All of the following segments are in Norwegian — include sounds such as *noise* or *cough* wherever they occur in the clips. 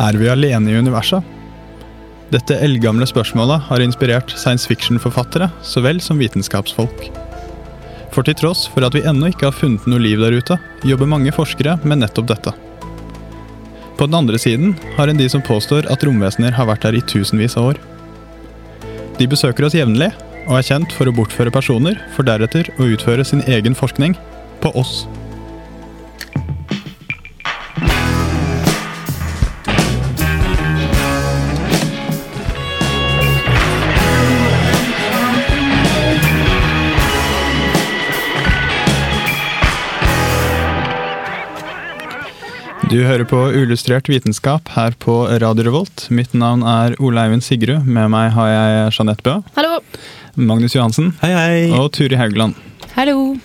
Er vi alene i universet? Dette eldgamle spørsmålet har inspirert science fiction-forfattere så vel som vitenskapsfolk. For til tross for at vi ennå ikke har funnet noe liv der ute, jobber mange forskere med nettopp dette. På den andre siden har en de som påstår at romvesener har vært her i tusenvis av år. De besøker oss jevnlig og er kjent for å bortføre personer, for deretter å utføre sin egen forskning på oss. Du hører på Uillustrert vitenskap her på Radio Revolt. Mitt navn er Ole Eivind Sigrud. Med meg har jeg Jeanette Bø, Hallo. Magnus Johansen Hei, hei. og Turi Haugland. Hallo.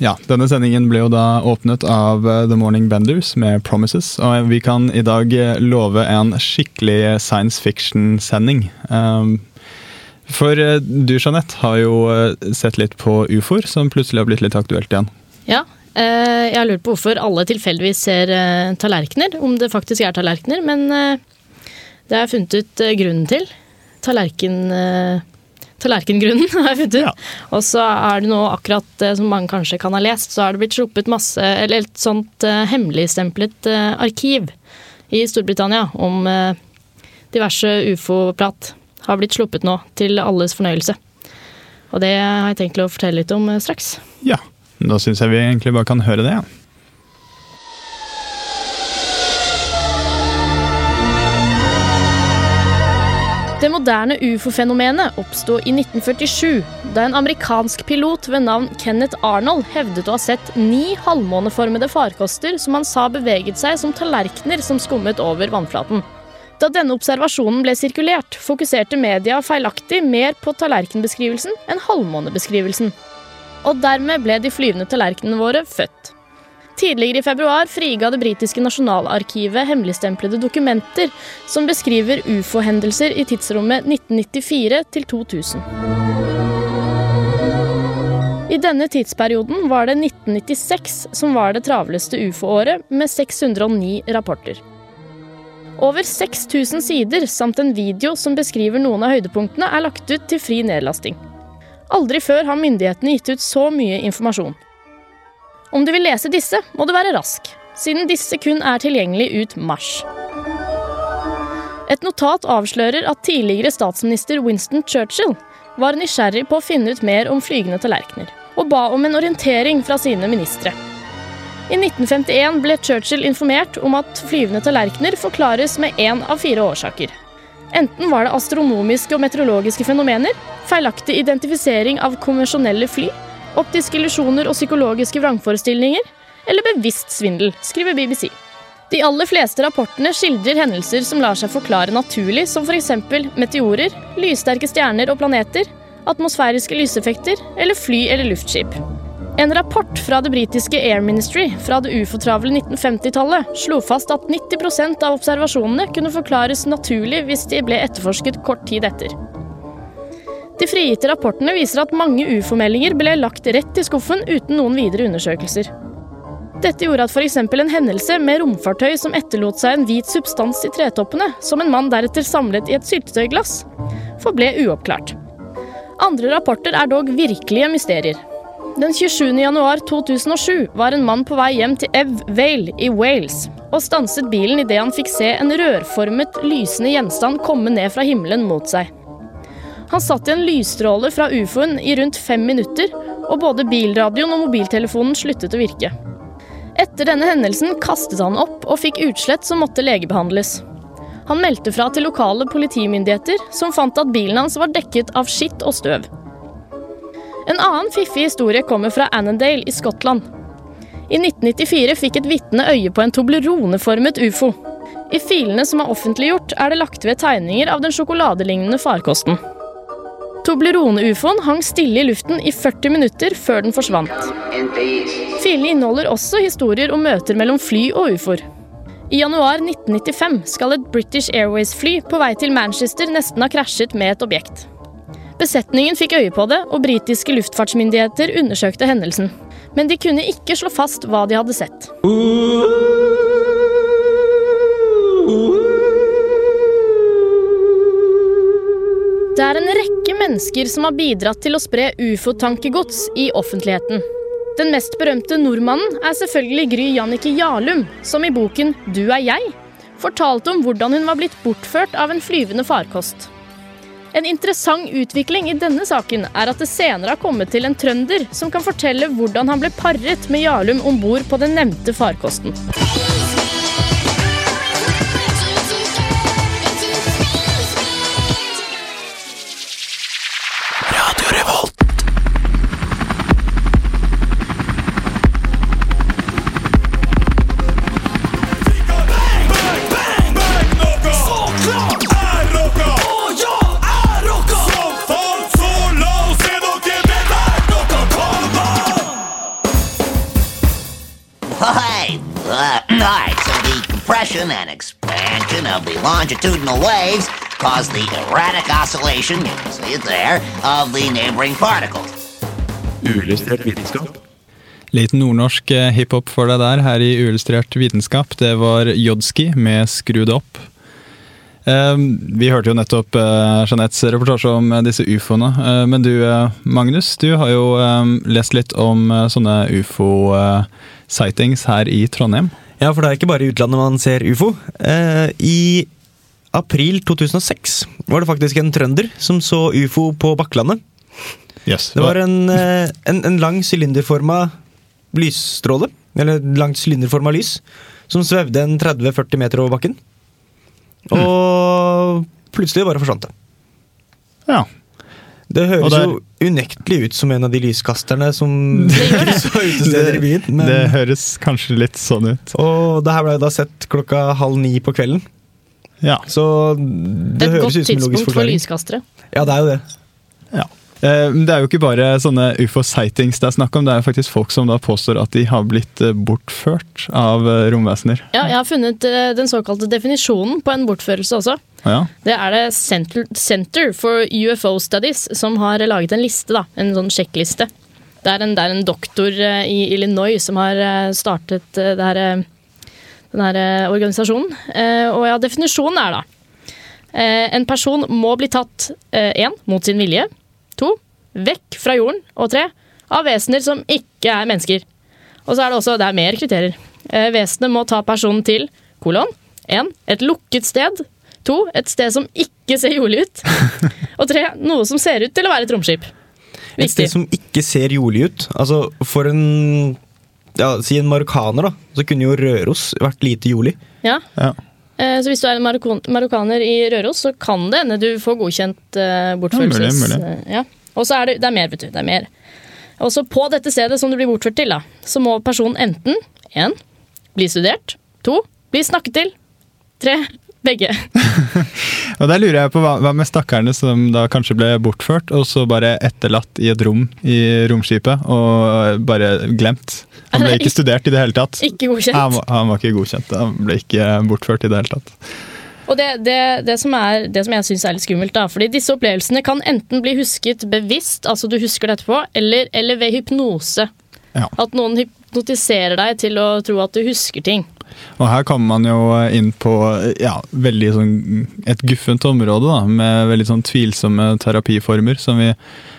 Ja, Denne sendingen ble jo da åpnet av eh, The Morning Benders med Promises. Og vi kan i dag eh, love en skikkelig science fiction-sending. Um, For eh, du, Jeanette, har jo sett litt på ufoer, som plutselig har blitt litt aktuelt igjen. Ja, jeg har lurt på hvorfor alle tilfeldigvis ser eh, tallerkener. Om det faktisk er tallerkener, men eh, det har jeg funnet ut eh, grunnen til. Tallerken... Eh, Tallerkengrunnen *laughs* har jeg funnet ut. Ja. Og så er det nå akkurat eh, som mange kanskje kan ha lest, så har det blitt sluppet masse, eller et sånt eh, hemmeligstemplet eh, arkiv i Storbritannia om eh, diverse ufo-prat. Har blitt sluppet nå, til alles fornøyelse. Og det har jeg tenkt å fortelle litt om eh, straks. Ja, da syns jeg vi egentlig bare kan høre det. Ja. Det moderne ufo-fenomenet oppsto i 1947, da en amerikansk pilot ved navn Kenneth Arnold hevdet å ha sett ni halvmåneformede farkoster som han sa beveget seg som tallerkener som skummet over vannflaten. Da denne observasjonen ble sirkulert, fokuserte media feilaktig mer på tallerkenbeskrivelsen enn halvmånebeskrivelsen. Og dermed ble de flyvende tallerkenene våre født. Tidligere i februar friga det britiske nasjonalarkivet hemmeligstemplede dokumenter som beskriver ufo-hendelser i tidsrommet 1994 til 2000. I denne tidsperioden var det 1996 som var det travleste ufo-året, med 609 rapporter. Over 6000 sider samt en video som beskriver noen av høydepunktene, er lagt ut til fri nedlasting. Aldri før har myndighetene gitt ut så mye informasjon. Om du vil lese disse, må du være rask, siden disse kun er tilgjengelig ut mars. Et notat avslører at tidligere statsminister Winston Churchill var nysgjerrig på å finne ut mer om flygende tallerkener, og ba om en orientering fra sine ministre. I 1951 ble Churchill informert om at flyvende tallerkener forklares med én av fire årsaker. Enten var det astronomiske og meteorologiske fenomener, feilaktig identifisering av konvensjonelle fly, optiske illusjoner og psykologiske vrangforestillinger, eller bevisst svindel, skriver BBC. De aller fleste rapportene skildrer hendelser som lar seg forklare naturlig, som f.eks. meteorer, lyssterke stjerner og planeter, atmosfæriske lyseffekter eller fly eller luftskip. En rapport fra det britiske Air Ministry fra det ufo-travle 1950-tallet slo fast at 90% av observasjonene kunne forklares naturlig hvis de ble etterforsket kort tid etter. De frigitte rapportene viser at mange ufo-meldinger ble lagt rett i skuffen uten noen videre undersøkelser. Dette gjorde at f.eks. en hendelse med romfartøy som etterlot seg en hvit substans i tretoppene, som en mann deretter samlet i et syltetøyglass, forble uoppklart. Andre rapporter er dog virkelige mysterier. Den 27. januar 2007 var en mann på vei hjem til Ev Vale i Wales, og stanset bilen idet han fikk se en rørformet, lysende gjenstand komme ned fra himmelen mot seg. Han satt i en lysstråle fra ufoen i rundt fem minutter, og både bilradioen og mobiltelefonen sluttet å virke. Etter denne hendelsen kastet han opp og fikk utslett som måtte legebehandles. Han meldte fra til lokale politimyndigheter, som fant at bilen hans var dekket av skitt og støv. En annen fiffig historie kommer fra Annandale i Skottland. I 1994 fikk et vitne øye på en Toblerone-formet ufo. I filene som er offentliggjort, er det lagt ved tegninger av den sjokoladelignende farkosten. Toblerone-ufoen hang stille i luften i 40 minutter før den forsvant. Filene inneholder også historier om møter mellom fly og ufoer. I januar 1995 skal et British Airways-fly på vei til Manchester nesten ha krasjet med et objekt. Besetningen fikk øye på det, og britiske luftfartsmyndigheter undersøkte hendelsen. Men de kunne ikke slå fast hva de hadde sett. Det er en rekke mennesker som har bidratt til å spre ufo-tankegods i offentligheten. Den mest berømte nordmannen er selvfølgelig Gry Jannicke Jarlum, som i boken Du er jeg fortalte om hvordan hun var blitt bortført av en flyvende farkost. En interessant utvikling i denne saken er at det senere har kommet til en trønder som kan fortelle hvordan han ble paret med Jarlum om bord på den nevnte farkosten. Longitudinal waves cause the erratic oscillation, you can see it there, of the neighboring particles. Uillustrert vitenskap. Litt nordnorsk eh, hiphop for deg der, her i Uillustrert vitenskap. Det var Jodski med Skru det opp. Eh, Vi hørte jo nettopp eh, Jeanettes reportasje om eh, disse ufoene. Men du, Magnus, du har jo eh, lest litt om sånne ufo-sightings her i Trondheim. Ja, for det er ikke bare i utlandet man ser ufo. I april 2006 var det faktisk en trønder som så ufo på Bakklandet. Yes. Det var en, eh, en, en lang sylinderforma lysstråle, eller langt sylinderforma lys, som svevde en 30-40 meter over bakken. Og plutselig bare forsvant det. Ja. Det høres der- jo unektelig ut som en av de lyskasterne som Det på *laughs* utesteder i byen. Men, Det høres kanskje litt sånn ut. og det her ble da sett klokka halv ni på kvelden. Ja. Så Det det er et høres godt ut som en logisk tidspunkt for lyskastere. Ja, det er jo det. Ja. Eh, Det er jo ikke bare sånne ufo-sightings det er snakk om, det er faktisk folk som da påstår at de har blitt eh, bortført av eh, romvesener. Ja, jeg har funnet den såkalte definisjonen på en bortførelse også. Ja. Det er det Center, Center for UFO Studies som har laget en liste, da. En sånn sjekkliste. Det er en, det er en doktor i Illinois som har startet det her, den her eh, organisasjonen. Eh, Og ja, definisjonen er da eh, En person må bli tatt én mot sin vilje. To vekk fra jorden. Og tre av vesener som ikke er mennesker. Og så er det også det er mer kriterier. Vesenet må ta personen til kolon. En, et lukket sted. To, et sted som ikke ser jordlig ut. *laughs* Og tre, noe som ser ut til å være et romskip. Et sted som ikke ser jordlig ut. Altså, for en ja, Si en marokkaner, da. Så kunne jo Røros vært lite juli. Ja. Ja. Eh, Så hvis du er en marokon marokkaner i Røros, så kan det hende du får godkjent eh, bortførelses... Ja, mulig, mulig. Ja. Og så er det, det er mer, vet du. Det er mer. Også på dette stedet som du blir bortført til, da, så må personen enten en, bli studert, to, bli snakket til, tre, begge. *laughs* Og der lurer jeg på hva, hva med stakkarene som da kanskje ble bortført, og så bare etterlatt i et rom i romskipet, og bare glemt. Han ble *laughs* ikke studert i det hele tatt. Ikke godkjent. Han, han var ikke godkjent. Han ble ikke bortført i det hele tatt. Og det, det, det, som er, det som jeg syns er litt skummelt, da, fordi disse opplevelsene kan enten bli husket bevisst, altså du husker det etterpå, eller, eller ved hypnose. Ja. At noen hypnotiserer deg til å tro at du husker ting. Og her kommer man jo inn på ja, sånn, et guffent område, da, med veldig sånn tvilsomme terapiformer, som vi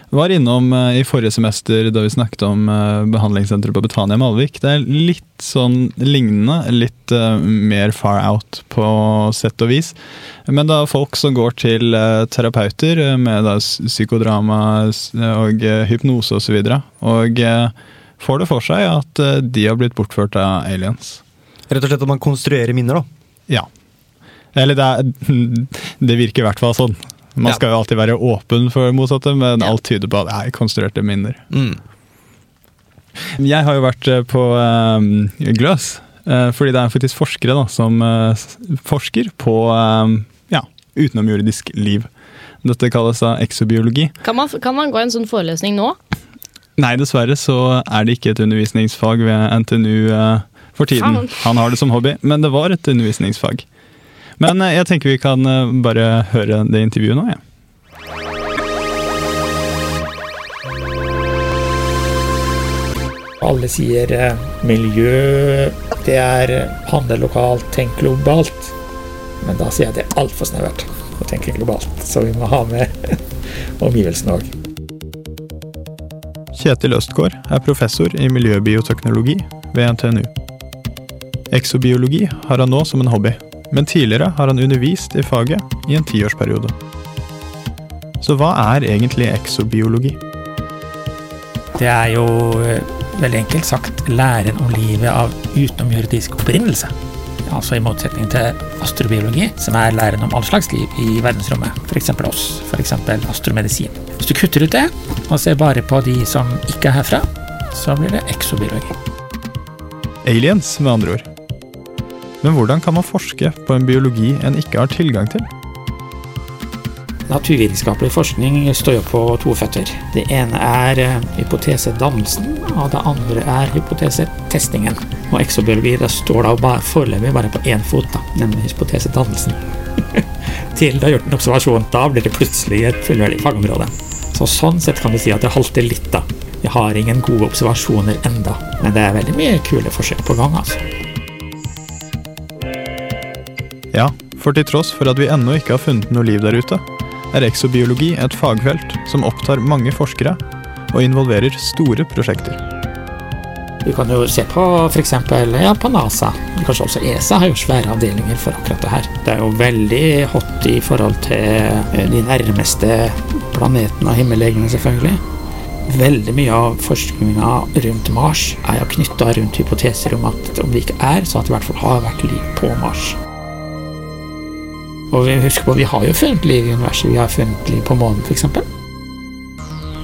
var innom eh, i forrige semester da vi snakket om eh, behandlingssenteret på Betania Malvik. Det er litt sånn lignende, litt eh, mer far out på sett og vis. Men da folk som går til terapeuter med da psykodrama og hypnose osv., og, så og får det for seg at de har blitt bortført av aliens. Rett og slett at man konstruerer minner, da. Ja. Eller det, er, *laughs* det virker i hvert fall sånn. Man Ja. skal jo alltid være åpen for motsatte, men Ja. alt tyder på at det er konstruerte minner. Mm. Jeg har jo vært eh, på um, Gløs Eh, Fordi det er faktisk forskere da, som eh, forsker på eh, ja, utenomjordisk liv. Dette kalles da exobiologi. Kan man, kan man gå en sånn forelesning nå? Nei, dessverre så er det ikke et undervisningsfag ved NTNU eh, for tiden. Han har det som hobby, men det var et undervisningsfag. Men eh, jeg tenker vi kan eh, bare høre det intervjuet nå, jeg. Alle sier eh, miljø, det er handle lokalt, tenk globalt. Men da sier jeg det er altfor snevert å tenke globalt, så vi må ha med *laughs* omgivelsene òg. Kjetil Østgaard er professor i miljøbioteknologi ved NTNU. Eksobiologi har han nå som en hobby, men tidligere har han undervist i faget i en tiårsperiode. Så hva er egentlig exobiologi? Det er jo eh, veldig enkelt sagt læren om livet av utenomjordisk opprinnelse. Altså i motsetning til astrobiologi, som er læren om all slags liv i verdensrommet. F.eks. oss, f.eks. astromedisin. Hvis du kutter ut det, og ser bare på de som ikke er herfra, så blir det exobiologi. Aliens, med andre ord. Men hvordan kan man forske på en biologi en ikke har tilgang til? Naturvitenskapelig forskning står jo på to føtter. Det ene er eh, hypotesedannelsen, og det andre er hypotesetestingen. Og eksobiologi det står da bare, foreløpig bare på én fot, da, nemlig hypotesedannelsen. *laughs* Til du har gjort en observasjon, da blir det plutselig et fullverdig fagområde. Så sånn sett kan du si at det halter litt, da. Vi har ingen gode observasjoner enda, men det er veldig mye kule forsøk på gang, altså. Ja, for til tross for at vi ennå ikke har funnet noe liv der ute, er exobiologi et fagfelt som opptar mange forskere og involverer store prosjekter. Vi kan jo se på f.eks. Ja, på NASA. Kanskje også ESA har jo svære avdelinger for akkurat det her. Det er jo veldig hot i forhold til eh, de nærmeste planetene og himmellegemene, selvfølgelig. Veldig mye av forskninga rundt Mars er jo knytta rundt hypoteser om at om det ikke er, så at det i hvert fall har vært liv på Mars. Og vi husker på, vi har jo funnet liv i universet. Vi har funnet liv på månen, f.eks.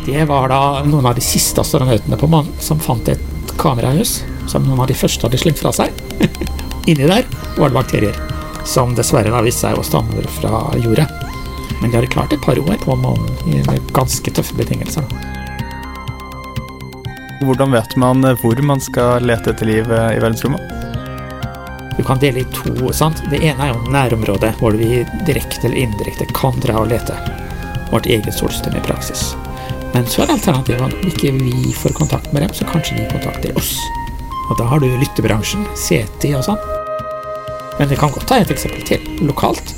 Det var da noen av de siste astronautene på månen som fant et kamerahus som noen av de første hadde slengt fra seg. *laughs* Inni der var det bakterier, som dessverre har vist seg å stamme fra jorda. Men de hadde klart et par år på månen i ganske tøffe betingelser. Hvordan vet man hvor man skal lete etter liv eh, i verdensrommet? Du kan dele i to. sant? Det ene er jo nærområdet, hvor vi direkte eller indirekte kan dra og lete. Vårt eget solsystem i praksis. Men så er alternativet at ikke vi får kontakt med dem, så kanskje de kontakter oss. Og da har du lyttebransjen, CT og sånn. Men det kan godt ta et eksempel til, lokalt.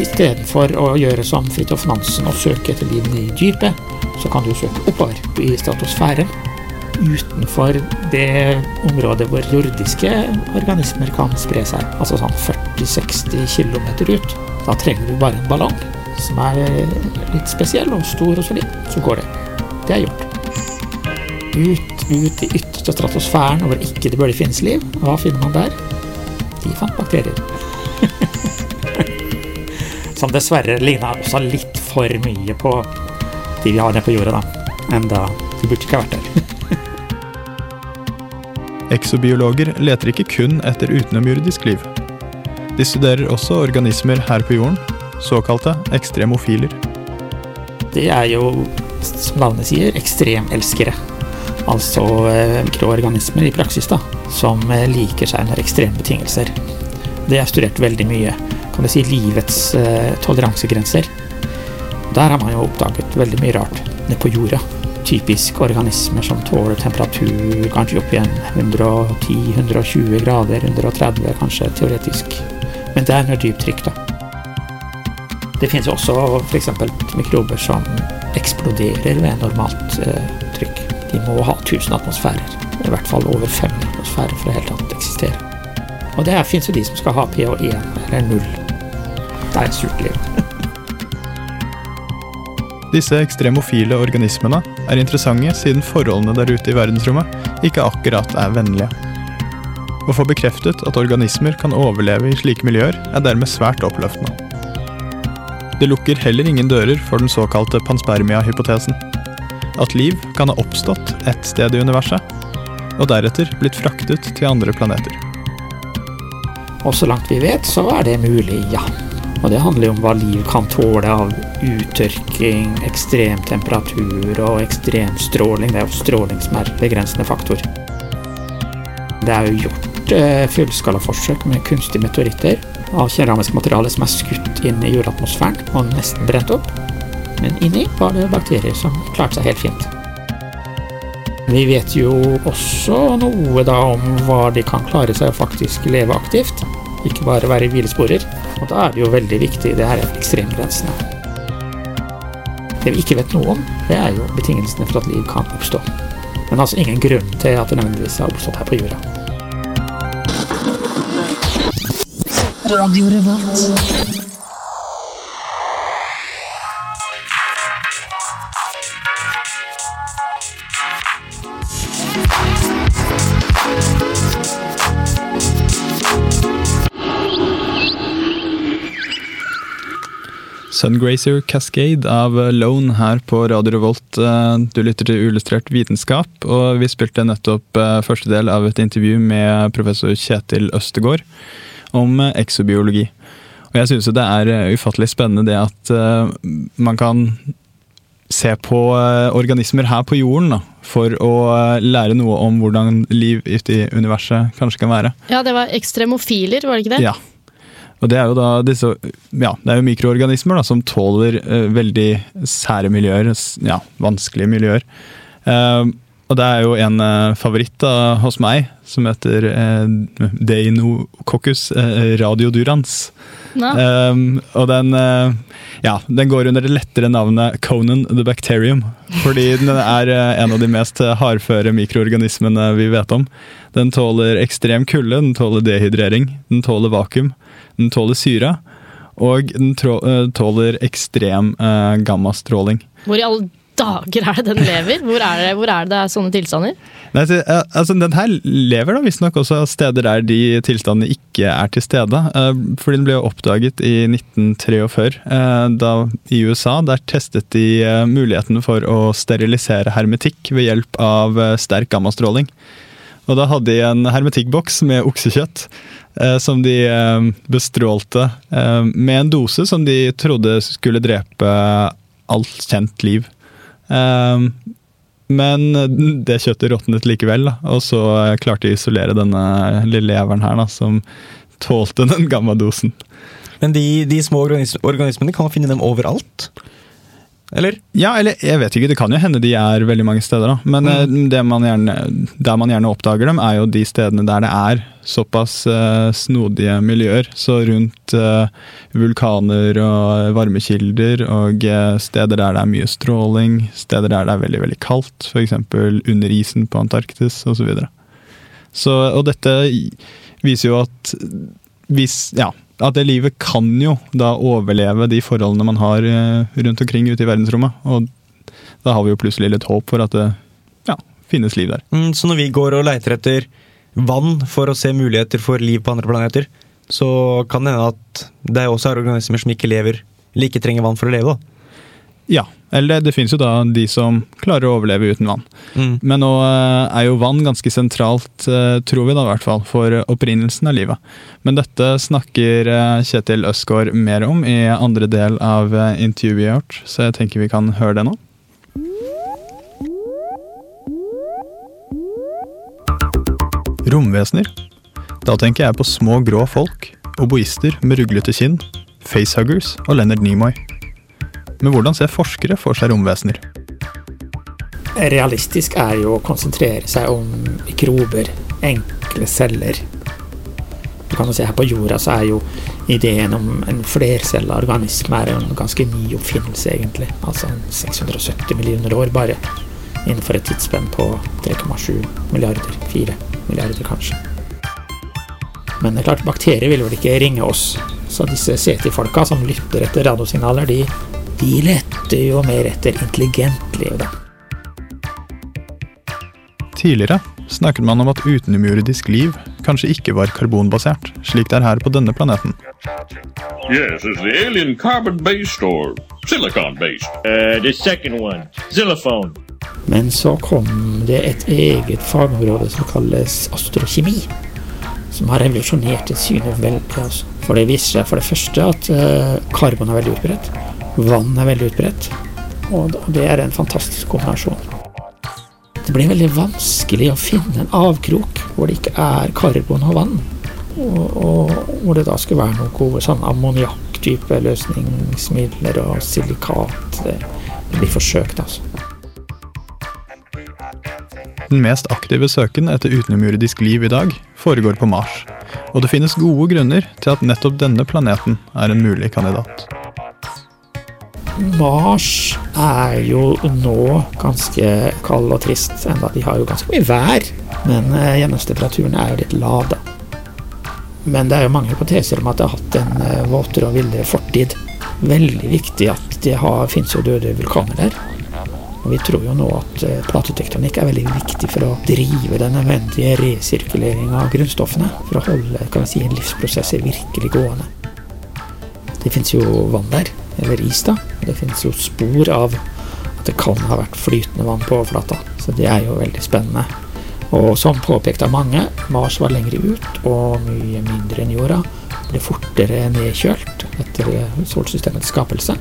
Istedenfor å gjøre som Fridtjof Nansen og søke etter livet i dypet, så kan du søke oppover i stratosfæren utenfor det området hvor jordiske organismer kan spre seg, altså sånn 40-60 km ut. Da trenger du bare en ballong som er litt spesiell og stor og solid, så går det. Det er gjort. Ut, ut i ytterste stratosfæren hvor ikke det burde finnes liv. Hva finner man der? De fant bakterier. *laughs* Som dessverre ligna også litt for mye på de vi har nede på jorda, da. Enda de burde ikke ha vært der. *laughs* Eksobiologer leter ikke kun etter utenomjordisk liv. De studerer også organismer her på jorden, såkalte ekstremofiler. Det er jo, som navnet sier, ekstremelskere. Altså eh, mikroorganismer i praksis, da, som eh, liker seg under ekstreme betingelser. Det er studert veldig mye. Kan du si livets eh, toleransegrenser. Der har man jo oppdaget veldig mye rart nede på jorda. Typisk organismer som tåler temperatur kanskje opp igjen 110-120 grader, 130 kanskje, teoretisk. Men det er noe dypt trykk, da. Det finnes også f.eks. mikrober som eksploderer ved normalt eh, trykk. De må ha 1000 atmosfærer, i hvert fall over 500 atmosfærer for å helt annet eksistere. Og det finnes jo de som skal ha pH1 eller 0. Det er surt liv. Disse ekstremofile organismene er interessante siden forholdene der ute i verdensrommet ikke akkurat er vennlige. Å få bekreftet at organismer kan overleve i slike miljøer, er dermed svært oppløftende. Det lukker heller ingen dører for den såkalte panspermia-hypotesen. At liv kan ha oppstått ett sted i universet, og deretter blitt fraktet til andre planeter. Og så langt vi vet, så er det mulig, ja. Og det handler jo om hva liv kan tåle av uttørking, ekstrem temperatur og ekstrem stråling. Det er jo stråling som er begrensende faktor. Det er jo gjort eh, fullskalaforsøk med kunstige meteoritter av keramisk materiale som er skutt inn i jordatmosfæren og nesten brent opp. Men inni var det bakterier som klarte seg helt fint. Vi vet jo også noe da om hva de kan klare seg å faktisk leve aktivt, ikke bare være hvilesporer. Og da er det jo veldig viktig, det her er ekstremgrensene. Det vi ikke vet noe om, det er jo betingelsene for at liv kan oppstå. Men altså ingen grunn til at det nødvendigvis har oppstått her på jorda. Sungrazer Cascade av Lone her på Radio Revolt. Eh, Du lytter til Ullustrert vitenskap, og vi spilte nettopp eh, første del av et intervju med professor Kjetil Østegård om exobiologi. Og jeg syns det er eh, ufattelig spennende det at eh, man kan se på eh, organismer her på jorden da, for å eh, lære noe om hvordan liv ute i universet kanskje kan være. Ja, det var ekstremofiler, var det ikke det? Ja. Og det er jo da disse Ja, det er jo mikroorganismer da, som tåler uh, veldig sære miljøer. Ja, vanskelige miljøer. Uh, og det er jo en uh, favoritt da, hos meg som heter uh, Deinococcus uh, radiodurans. Um, og den, uh, ja, den går under det lettere navnet Conan the Bacterium. Fordi den er en av de mest hardføre mikroorganismene vi vet om. Den tåler ekstrem kulde, den tåler dehydrering, den tåler vakuum, den tåler syre. Og den eh, tåler ekstrem eh, gammastråling. Hvor i alle dager er det den lever? Hvor er det, hvor er det sånne tilstander? Nei, eh, altså, den her lever da visstnok også steder der de tilstandene ikke er til stede. Eh, fordi den ble oppdaget i 1943 eh, da, i USA. Der testet de muligheten for å sterilisere hermetikk ved hjelp av sterk gammastråling. Og da hadde de en hermetikkboks med oksekjøtt eh, som de eh, bestrålte eh, med en dose som de trodde skulle drepe alt kjent liv. Men det kjøttet råtnet likevel, og så klarte de å isolere denne lille jævelen her, som tålte den gamle dosen. Men de, de små organismene, kan man finne dem overalt? Eller? Ja, eller jeg vet ikke, det kan jo hende de er veldig mange steder, da. Men mm. det man gjerne, der man gjerne oppdager dem, er jo de stedene der det er såpass uh, snodige miljøer. Så rundt uh, vulkaner og varmekilder, og uh, steder der det er mye stråling, steder der det er veldig, veldig kaldt, f.eks. under isen på Antarktis osv. Så, videre. så Og dette viser jo at hvis Ja, at det livet kan jo da overleve de forholdene man har eh, rundt omkring ute i verdensrommet. Og da har vi jo plutselig litt håp for at det ja, finnes liv der. Mm, så når vi går og leiter etter vann for å se muligheter for liv på andre planeter, så kan det hende at det også er organismer som ikke lever, eller ikke trenger vann for å leve. da. Ja, eller det finnes jo da de som klarer å overleve uten vann. Mm. Men nå eh, er jo vann ganske sentralt, eh, tror vi da i hvert fall, for opprinnelsen av livet. Men dette snakker eh, Kjetil Østgaard mer om i andre del av intervjuet vi har gjort, så jeg tenker vi kan høre det nå. Romvesener. Da tenker jeg på små grå folk, oboister med ruglete kinn, facehuggers og Leonard Nimoy. Men hvordan ser forskere for seg romvesener? Realistisk er jo å konsentrere seg om mikrober, enkle celler. Du kan jo se Her på jorda så er jo ideen om en flercella organisme er en ganske ny oppfinnelse, egentlig. Altså 670 millioner år bare. Innenfor et tidsspenn på 3,7 milliarder. 4 milliarder, kanskje. Men det er klart, bakterier vil vel ikke ringe oss. Så disse CT-folka som lytter etter radiosignaler, de, de leter jo mer etter intelligent liv, da. Tidligere snakket man om at utenomjordisk liv kanskje ikke var karbonbasert, slik det er her på denne planeten. Yes, is the alien carbon based or silicon based? Uh, the second one, xylophone. Men så kom det et eget fagområde som kalles astrokjemi. Som har revolusjonert et synet veldig. Altså. For det viser seg for det første at eh, karbon er veldig utbredt. Vann er veldig utbredt. Og det er en fantastisk kombinasjon. Det blir veldig vanskelig å finne en avkrok hvor det ikke er karbon og vann. Og, og hvor det da skulle være noen gode sånn ammoniakktype løsningsmidler og silikat. Det, det blir forsøkt, altså. Den mest aktive søken etter utenomjordisk liv i dag foregår på Mars, og det finnes gode grunner til at nettopp denne planeten er en mulig kandidat. Mars er jo nå ganske kald og trist, enda de har jo ganske mye vær. Men eh, gjennomstemperaturen er jo litt lav, da. Men det er jo mange hypoteser om at det har hatt en eh, våtere og villere fortid. Veldig viktig at det har, finnes jo døde vulkaner der. Og vi tror jo nå at eh, platetektonikk er veldig viktig for å drive den nødvendige resirkuleringa av grunnstoffene. For å holde kan vi si, livsprosesser virkelig gående. Det fins jo vann der, eller is, da. Det fins jo spor av at det kan ha vært flytende vann på overflata. Så det er jo veldig spennende. Og som påpekt av mange, Mars var lengre ut og mye mindre enn jorda. Ble fortere nedkjølt etter solsystemets skapelse.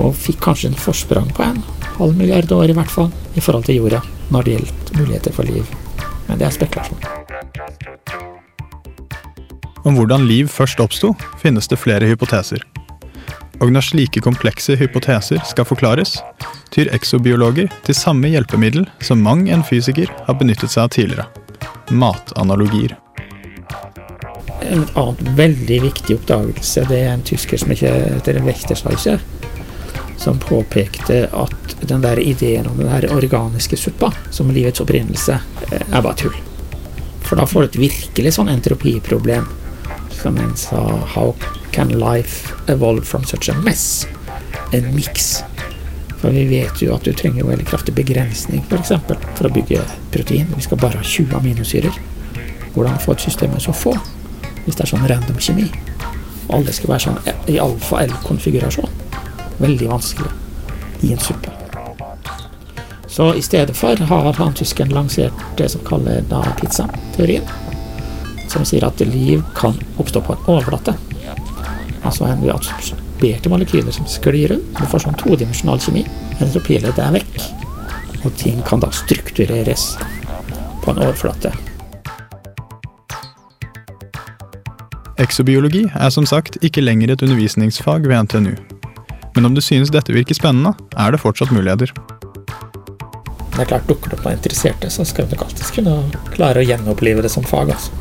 Og fikk kanskje en forsprang på en halv milliard år i hvert fall, i forhold til jorda når det gjelder muligheter for liv. Men det er spekulasjon. Om hvordan liv først oppsto, finnes det flere hypoteser. Og når slike komplekse hypoteser skal forklares, tyr exobiologer til samme hjelpemiddel som mang en fysiker har benyttet seg av tidligere matanalogier. En annen veldig viktig oppdagelse det er en tysker som heter Wechtershauser, som påpekte at den der ideen om den der organiske suppa som livets opprinnelse eh, er bare tull. For da får du et virkelig sånn entropiproblem. Som en sa How can life evolve from such a mess? En miks. For vi vet jo at du trenger jo veldig kraftig begrensning for, eksempel, for å bygge protein. Vi skal bare ha 20 aminosyrer. Hvordan få et system med så få? Hvis det er sånn random kjemi. Alle skal være sånn i alfa-L-konfigurasjon. Veldig vanskelig i en suppe. Så i stedet for har han tyskeren lansert det som kalles da pizza-teorien. Som sier at liv kan oppstå på en overflate. Altså en absorberte molekyler som sklir rundt. Du får sånn todimensjonal kjemi. Entropileddet er vekk. Og ting kan da struktureres på en overflate. Eksobiologi er som sagt ikke lenger et undervisningsfag ved NTNU. Men om du synes dette virker spennende, er det fortsatt muligheter. Det er klart, Dukker det opp noen interesserte, så skal vi nok alltids kunne klare å gjenopplive det som fag. altså.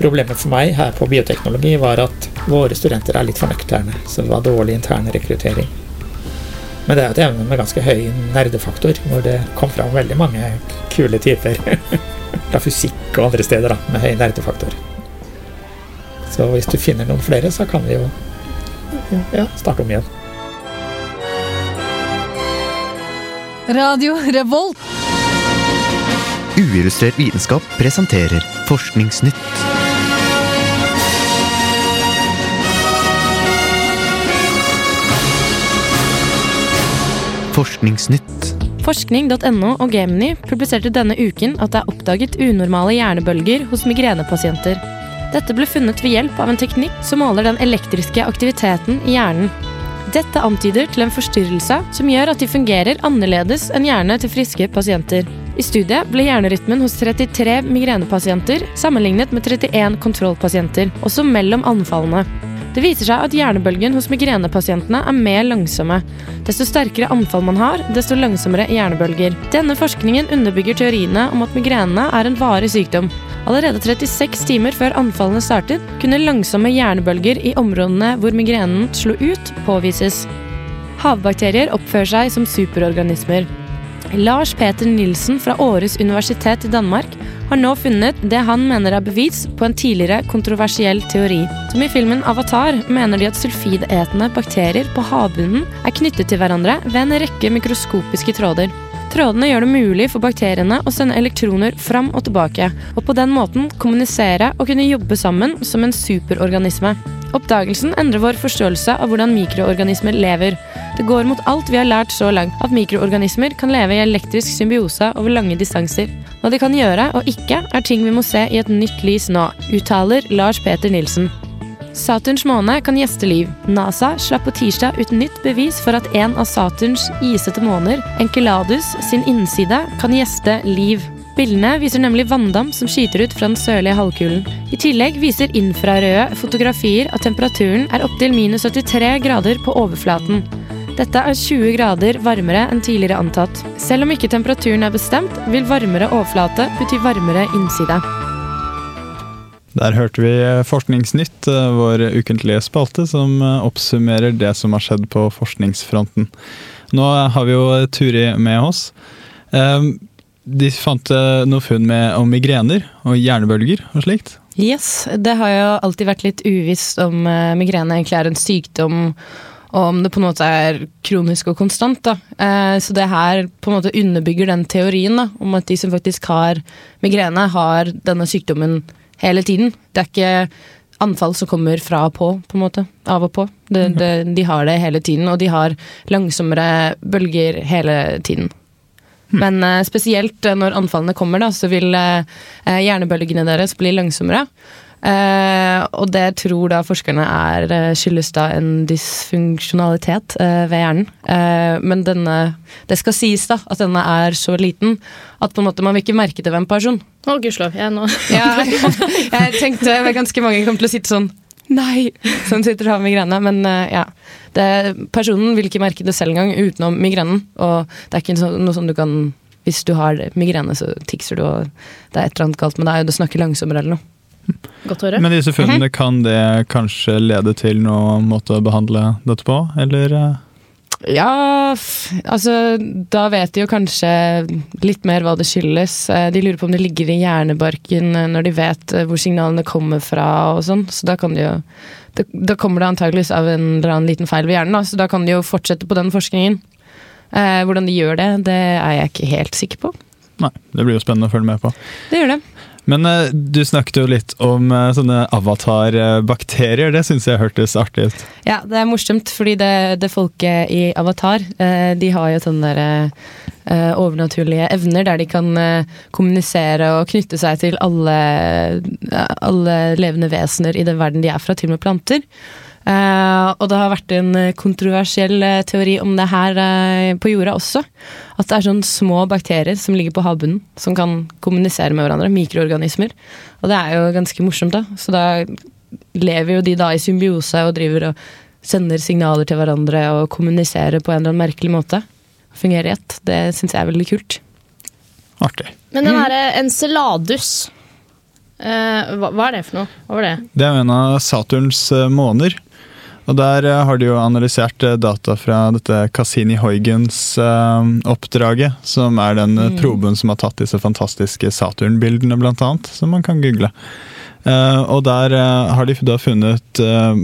Problemet for meg her på bioteknologi var at våre studenter er litt for nøkterne, så det var dårlig intern rekruttering. Men det er et evne med ganske høy nerdefaktor, hvor det kom fram veldig mange kule typer. *laughs* Fra fysikk og andre steder da, med høy nerdefaktor. Så hvis du finner noen flere, så kan vi jo ja, starte om igjen. Radio Revolt. Uillustrert vitenskap presenterer Forskningsnytt. Forskningsnytt. Forskning.no og Gemini publiserte denne uken at det er oppdaget unormale hjernebølger hos migrenepasienter. Dette ble funnet ved hjelp av en teknikk som måler den elektriske aktiviteten i hjernen. Dette antyder til en forstyrrelse som gjør at de fungerer annerledes enn hjerne til friske pasienter. I studiet ble hjernerytmen hos 33 migrenepasienter sammenlignet med 31 kontrollpasienter, også mellom anfallene. Det viser seg at hjernebølgen hos migrenepasientene er mer langsomme. Desto sterkere anfall man har, desto langsommere hjernebølger. Denne forskningen underbygger teoriene om at migrenene er en varig sykdom. Allerede 36 timer før anfallene startet, kunne langsomme hjernebølger i områdene hvor migrenen slo ut, påvises. Havbakterier oppfører seg som superorganismer. Lars Peter Nilsen fra Åres universitet i Danmark har nå funnet det han mener er bevis på en tidligere kontroversiell teori. Som i filmen Avatar mener de at sulfidetende bakterier på havbunnen er knyttet til hverandre ved en rekke mikroskopiske tråder. Trådene gjør det mulig for bakteriene å sende elektroner fram og tilbake, og på den måten kommunisere og kunne jobbe sammen som en superorganisme. Oppdagelsen endrer vår forståelse av hvordan mikroorganismer lever. Det går mot alt vi har lært så langt, at mikroorganismer kan leve i elektrisk symbiose over lange distanser. Hva de kan gjøre og ikke, er ting vi må se i et nytt lys nå, uttaler Lars Peter Nilsen. Saturns måne kan gjeste liv. NASA slapp på tirsdag ut nytt bevis for at en av Saturns isete måner, Enkeladus, sin innside kan gjeste liv. Bildene viser nemlig vanndam som skyter ut fra den sørlige halvkulen. I tillegg viser infrarøde fotografier at temperaturen er opptil minus 73 grader på overflaten. Dette er 20 grader varmere enn tidligere antatt. Selv om ikke temperaturen er bestemt, vil varmere overflate bety varmere innside. Der hørte vi Forskningsnytt, eh, vår ukentlige spalte som eh, oppsummerer det som har skjedd på forskningsfronten. Nå har vi jo Turi med oss. Eh, De fant eh, noe funn med, om migrener og hjernebølger og slikt. Yes, det har jo alltid vært litt uvisst om eh, migrene egentlig er en sykdom, og om det på en måte er kronisk og konstant. da. Eh, så det her på en måte underbygger den teorien da, om at de som faktisk har migrene, har denne sykdommen hele tiden. Det er ikke anfall som kommer fra og på, på en måte. Av og på. Det, det, de har det hele tiden, og de har langsommere bølger hele tiden. Men eh, spesielt eh, når anfallene kommer, da, så vil eh, hjernebølgene deres bli langsommere. Eh, og det tror da forskerne er eh, skyldes da en dysfunksjonalitet eh, ved hjernen. Eh, men denne Det skal sies da at denne er så liten at på en måte man vil ikke merke det ved en person. Å, gudskjelov. Jeg nå *laughs* Ja, jeg tenkte ganske mange kom til å sitte sånn Nei! Som sitter og har migrene. Men ja. Det, personen vil ikke merke det selv engang utenom migrenen. Og det er ikke noe sånn du kan Hvis du har migrene, så tikser du, og det er et eller annet galt med deg, og du snakker langsommere eller noe. Godt å høre. Men disse funnene, kan det kanskje lede til noen måte å behandle dette på, eller? eh? Ja, altså Da vet de jo kanskje litt mer hva det skyldes. Eh, De lurer på om det ligger i hjernebarken eh, når de vet hvor signalene kommer fra og sånn. Så da kan de jo Da, da kommer det antageligvis av en eller annen liten feil ved hjernen, da. Så da kan de jo fortsette på den forskningen. Eh, hvordan de gjør det, det er jeg ikke helt sikker på. Nei, det blir jo spennende å følge med på. Det gjør det. Men uh, du snakket jo litt om uh, sånne avatarbakterier. Det syns jeg hørtes artig ut. Ja, det er morsomt, fordi det, det folket i Avatar, uh, de har jo sånne der, overnaturlige evner der de kan kommunisere og knytte seg til alle, alle levende vesener i den verden de er fra, til og med planter. Eh, og det har vært en eh, kontroversiell uh, teori om det her uh, på jorda også. At det er sånne små bakterier som ligger på havbunnen, som kan kommunisere med hverandre. Mikroorganismer. Og det er jo ganske morsomt, da. Så da lever jo de da i symbiose og driver og sender signaler til hverandre og kommuniserer på en eller annen merkelig måte. Fungerer i ett. Det syns jeg er veldig kult. Artig. Men den derre Enceladus eh, hva, hva er det for noe? Hva var det? Det er en av Saturns måner. Og der eh, har de jo analysert eh, data fra dette Cassini-Huygens-oppdraget, som er den eh, Mm. proben som har tatt disse fantastiske Saturn-bildene, blant annet, som man kan google. Eh, og der eh, har de da funnet eh,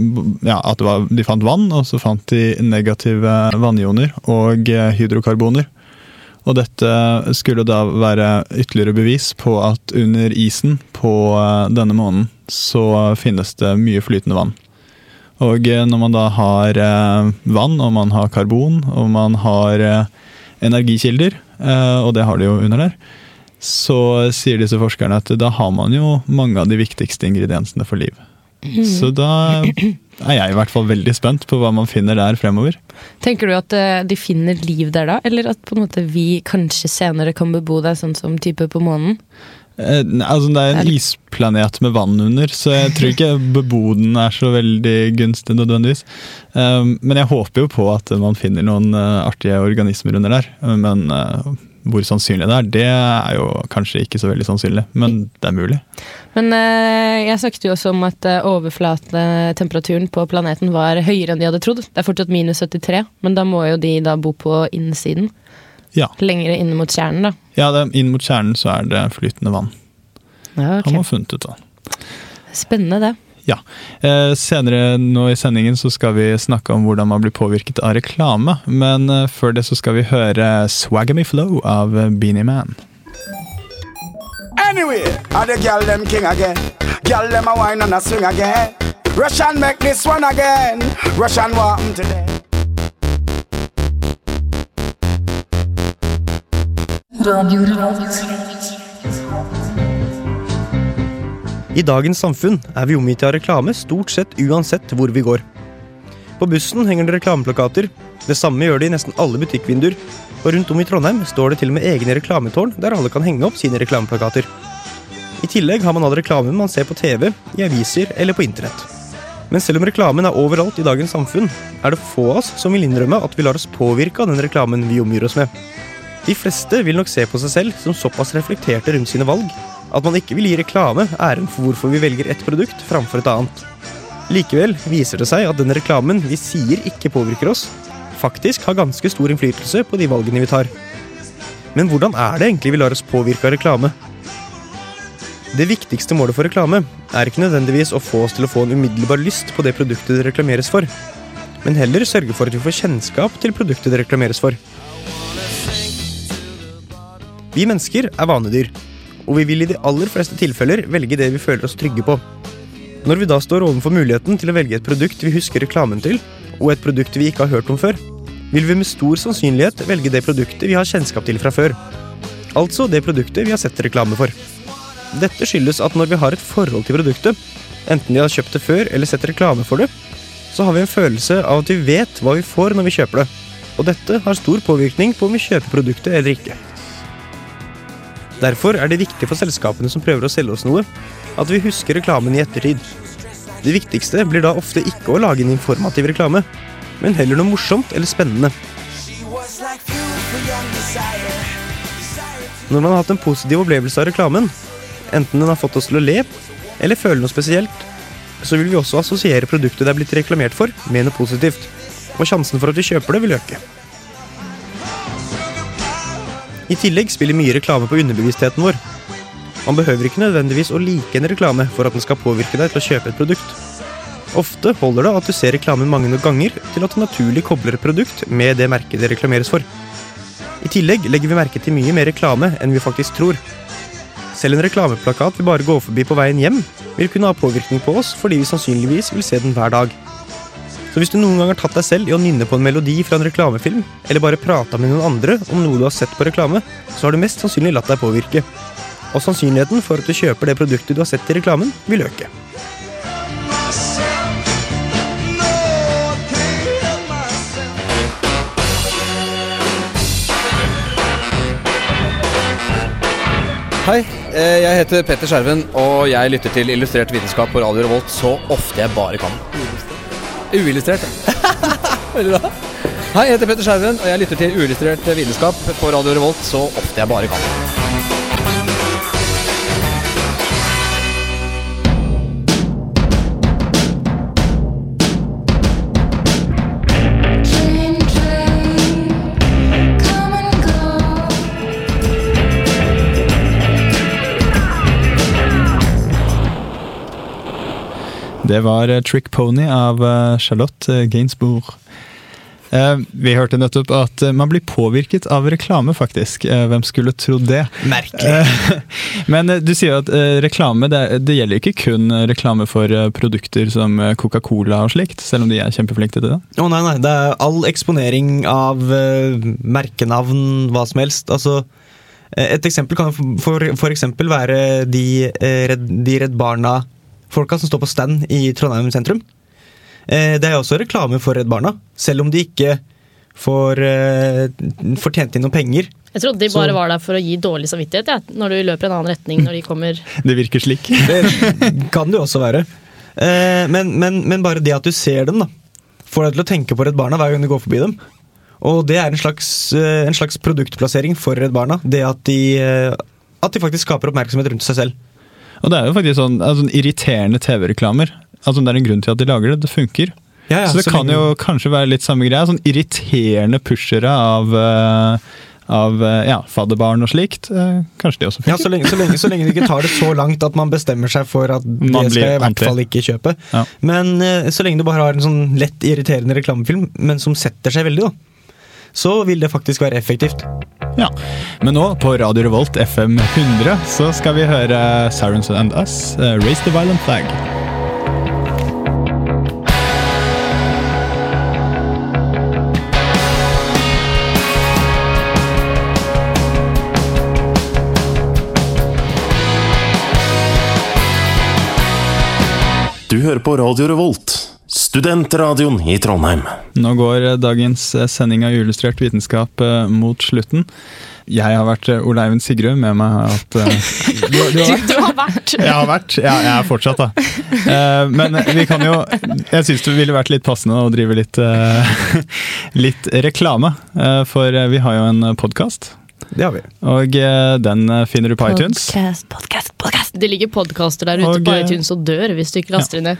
ja, at det var, de fant vann, og så fant de negative vannioner og eh, hydrokarboner. Og dette skulle da være ytterligere bevis på at under isen på eh, denne månen så finnes det mye flytende vann. Og eh, når man da har eh, vann, og man har karbon, og man har eh, energikilder, eh, og det har de jo under der, så sier disse forskerne at da har man jo mange av de viktigste ingrediensene for liv. Så da er jeg i hvert fall veldig spent på hva man finner der fremover. Tenker du at de finner liv der da, eller at på en måte vi kanskje senere kan bebo der, sånn som type på månen? Eh, altså Det er en isplanet med vann under, så jeg tror ikke *laughs* beboden er så veldig gunstig nødvendigvis. Um, men jeg håper jo på at man finner noen eh, artige organismer under der. Men eh, hvor sannsynlig det er, det er jo kanskje ikke så veldig sannsynlig. Men det er mulig. Men jeg snakket jo også om at overflatetemperaturen på planeten var høyere enn de hadde trodd. Det er fortsatt minus 73, men da må jo de da bo på innsiden. Ja. Lenger inn mot kjernen, da. Ja, det, inn mot kjernen så er det flytende vann. Ja, ok. Har funnet ut av. Spennende, det. Ja. Eh, senere nå i sendingen så skal vi snakke om hvordan man blir påvirket av reklame. Men eh, før det så skal vi høre 'Swagamy Flow av Beanie Man. Anyway, are the girl them king again? Girl them a wine and a swing again. Russian make this one again. Russian want I dagens samfunn er vi omgitt av reklame stort sett uansett hvor vi går. På bussen henger det reklameplakater. Det samme gjør det i nesten alle butikkvinduer. Og rundt om i Trondheim står det til og med egne reklametårn der alle kan henge opp sine reklameplakater. I tillegg har man all reklamen man ser på TV, i aviser eller på internett. Men selv om reklamen er overalt i dagens samfunn, er det få av oss som vil innrømme at vi lar oss påvirke av den reklamen vi omgir oss med. De fleste vil nok se på seg selv som såpass reflekterte rundt sine valg at man ikke vil gi reklame æren for hvorfor vi velger ett produkt framfor et annet. Likevel viser det seg at den reklamen vi sier ikke påvirker oss, faktisk har ganske stor innflytelse på de valgene vi tar. Men hvordan er det egentlig vi lar oss påvirke av reklame? Det viktigste målet for reklame er ikke nødvendigvis å få oss til å få en umiddelbar lyst på det produktet det reklameres for, men heller sørge for at vi får kjennskap til produktet det reklameres for. Vi mennesker er vanedyr, og vi vil i de aller fleste tilfeller velge det vi føler oss trygge på. Når vi da står overfor muligheten til å velge et produkt vi husker reklamen til, og et produkt vi ikke har hørt om før, vil vi med stor sannsynlighet velge det produktet vi har kjennskap til fra før. Altså det produktet vi har sett reklame for. Dette skyldes at når vi har et forhold til produktet, enten vi har kjøpt det før eller sett reklame for det, så har vi en følelse av at vi vet hva vi får når vi kjøper det. Og dette har stor påvirkning på om vi kjøper produktet eller ikke. Derfor er det viktig for selskapene som prøver å selge oss noe, at vi husker reklamen i ettertid. Det viktigste blir da ofte ikke å lage en informativ reklame, men heller noe morsomt eller spennende. Når man har hatt en positiv opplevelse av reklamen, enten den har fått oss til å le eller føle noe spesielt, så vil vi også assosiere produktet det er blitt reklamert for, med noe positivt. Og sjansen for at vi kjøper det, vil øke. I tillegg spiller mye reklame på underbevisstheten vår. Man behøver ikke nødvendigvis å like en reklame for at den skal påvirke deg til å kjøpe et produkt. Ofte holder det at du ser reklamen mange ganger til at du naturlig kobler et produkt med det merket det reklameres for. I tillegg legger vi merke til mye mer reklame enn vi faktisk tror. Selv en reklameplakat vi bare går forbi på veien hjem, vil kunne ha påvirkning på oss fordi vi sannsynligvis vil se den hver dag. Så hvis du noen gang har tatt deg selv i å nynne på en melodi fra en reklamefilm, eller bare prata med noen andre om noe du har sett på reklame, så har du mest sannsynlig latt deg påvirke. Og sannsynligheten for at du kjøper det produktet du har sett i reklamen, vil øke. Hei, eh, jeg heter Petter Skjerven, og jeg lytter til Illustrert vitenskap på Radio Revolt så ofte jeg bare kan. Uillustrert. *laughs* Veldig bra. Hei, jeg heter Petter Skjerven, og jeg lytter til Uillustrert vitenskap på Radio Revolt så ofte jeg bare kan. Det var eh, Trick Pony av eh, Charlotte eh, Gainsbourg. Vi hørte nettopp at man blir påvirket av reklame, faktisk. Hvem skulle trodd det? Merkelig. *laughs* Men du sier at reklame det, det gjelder ikke kun reklame for produkter som Coca-Cola og slikt, selv om de er kjempeflinke til det. Å nei, nei, det er all eksponering av merkenavn, hva som helst. Altså, et eksempel kan for, for, eksempel være de, eh, Redd, de Barna-folka som står på stand i Trondheim sentrum. Eh, det er også reklame for Redd Barna, selv om de ikke får, eh, får tjent inn noen penger. Jeg trodde de Så- bare var der for å gi dårlig samvittighet, ja, når du løper en annen retning når de kommer. *laughs* Det virker slik. *laughs* Det kan det jo også være. Eh, men, men, men bare det at du ser dem, da, får deg til å tenke på Redd Barna hver gang du går forbi dem. Og det er en slags, en slags produktplassering for Redd Barna. Det at de, at de faktisk skaper oppmerksomhet rundt seg selv. Og det er jo faktisk sånn, altså, sånn irriterende TV-reklamer. Altså, det er en grunn til at de lager det. Det funker. Ja, ja, så det så kan lenge- jo kanskje være litt samme greia. Sånn irriterende pushere av, uh, av eh, ja, fadderbarn og slikt. Eh, kanskje de også Ja, så lenge, så, lenge, så lenge det ikke tar det så langt at man bestemmer seg for at det skal jeg i hvert fall ikke kjøpe. Ja. Men så lenge du bare har en sånn lett irriterende reklamefilm, men som setter seg veldig, da, så vil det faktisk være effektivt. Ja. Men nå, på Radio Revolt FM 100, så skal vi høre Sirens and Us, eh, Raise the Violent Flag. Du hører på Radio Revolt, studentradioen i Trondheim. Nå går dagens sending av Uillustrert vitenskap eh, mot slutten. Jeg har vært eh, Ole Eivind Sigrud, med meg har jeg hatt eh, *laughs* du, du har vært? Du har vært. Jeg har vært. Ja, jeg er fortsatt, da. Eh, men vi kan jo Jeg syns det ville vært litt passende å drive litt, *laughs* litt reklame. eh, for vi har jo en podkast. Det har vi. Og den finner du på iTunes. Podcast, podcast. Det ligger podkaster der ute Og, på iTunes og dør hvis du ikke laster inn det.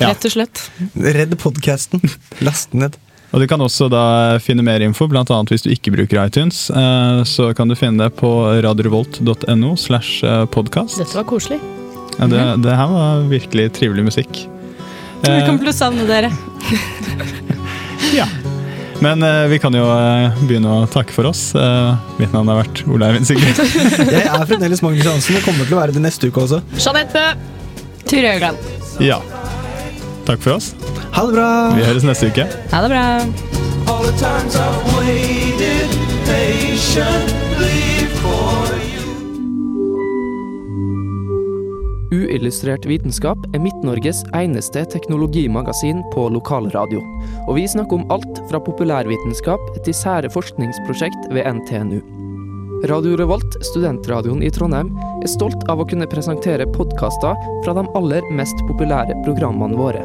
Ja. Rett og slett. Redd podkasten. Last den ned. Og du kan også da finne mer info, bl.a. hvis du ikke bruker iTunes. eh, Så kan du finne det på radiorevolt.no slash podkast. Dette var koselig. Ja, det, det her var virkelig trivelig musikk. Vi Eh, kommer til å savne dere. *laughs* Ja. Men eh, vi kan jo eh, begynne å takke for oss. Eh, mitt navn har vært Ole Eivind Sigrid. *laughs* Jeg er fremdeles Magnus Hansen og kommer til å være det neste uke også. Jeanette Bø. Ture Øgland. ja. Takk for oss. Ha det bra! Vi høres neste uke. Ha det bra. All the times I've waited patiently for you. Uillustrert vitenskap er Midt-Norges eneste teknologimagasin på lokalradio. Og vi snakker om alt fra populærvitenskap til sære forskningsprosjekt ved NTNU. Radio Revolt, studentradioen i Trondheim, er stolt av å kunne presentere podkaster fra de aller mest populære programmene våre.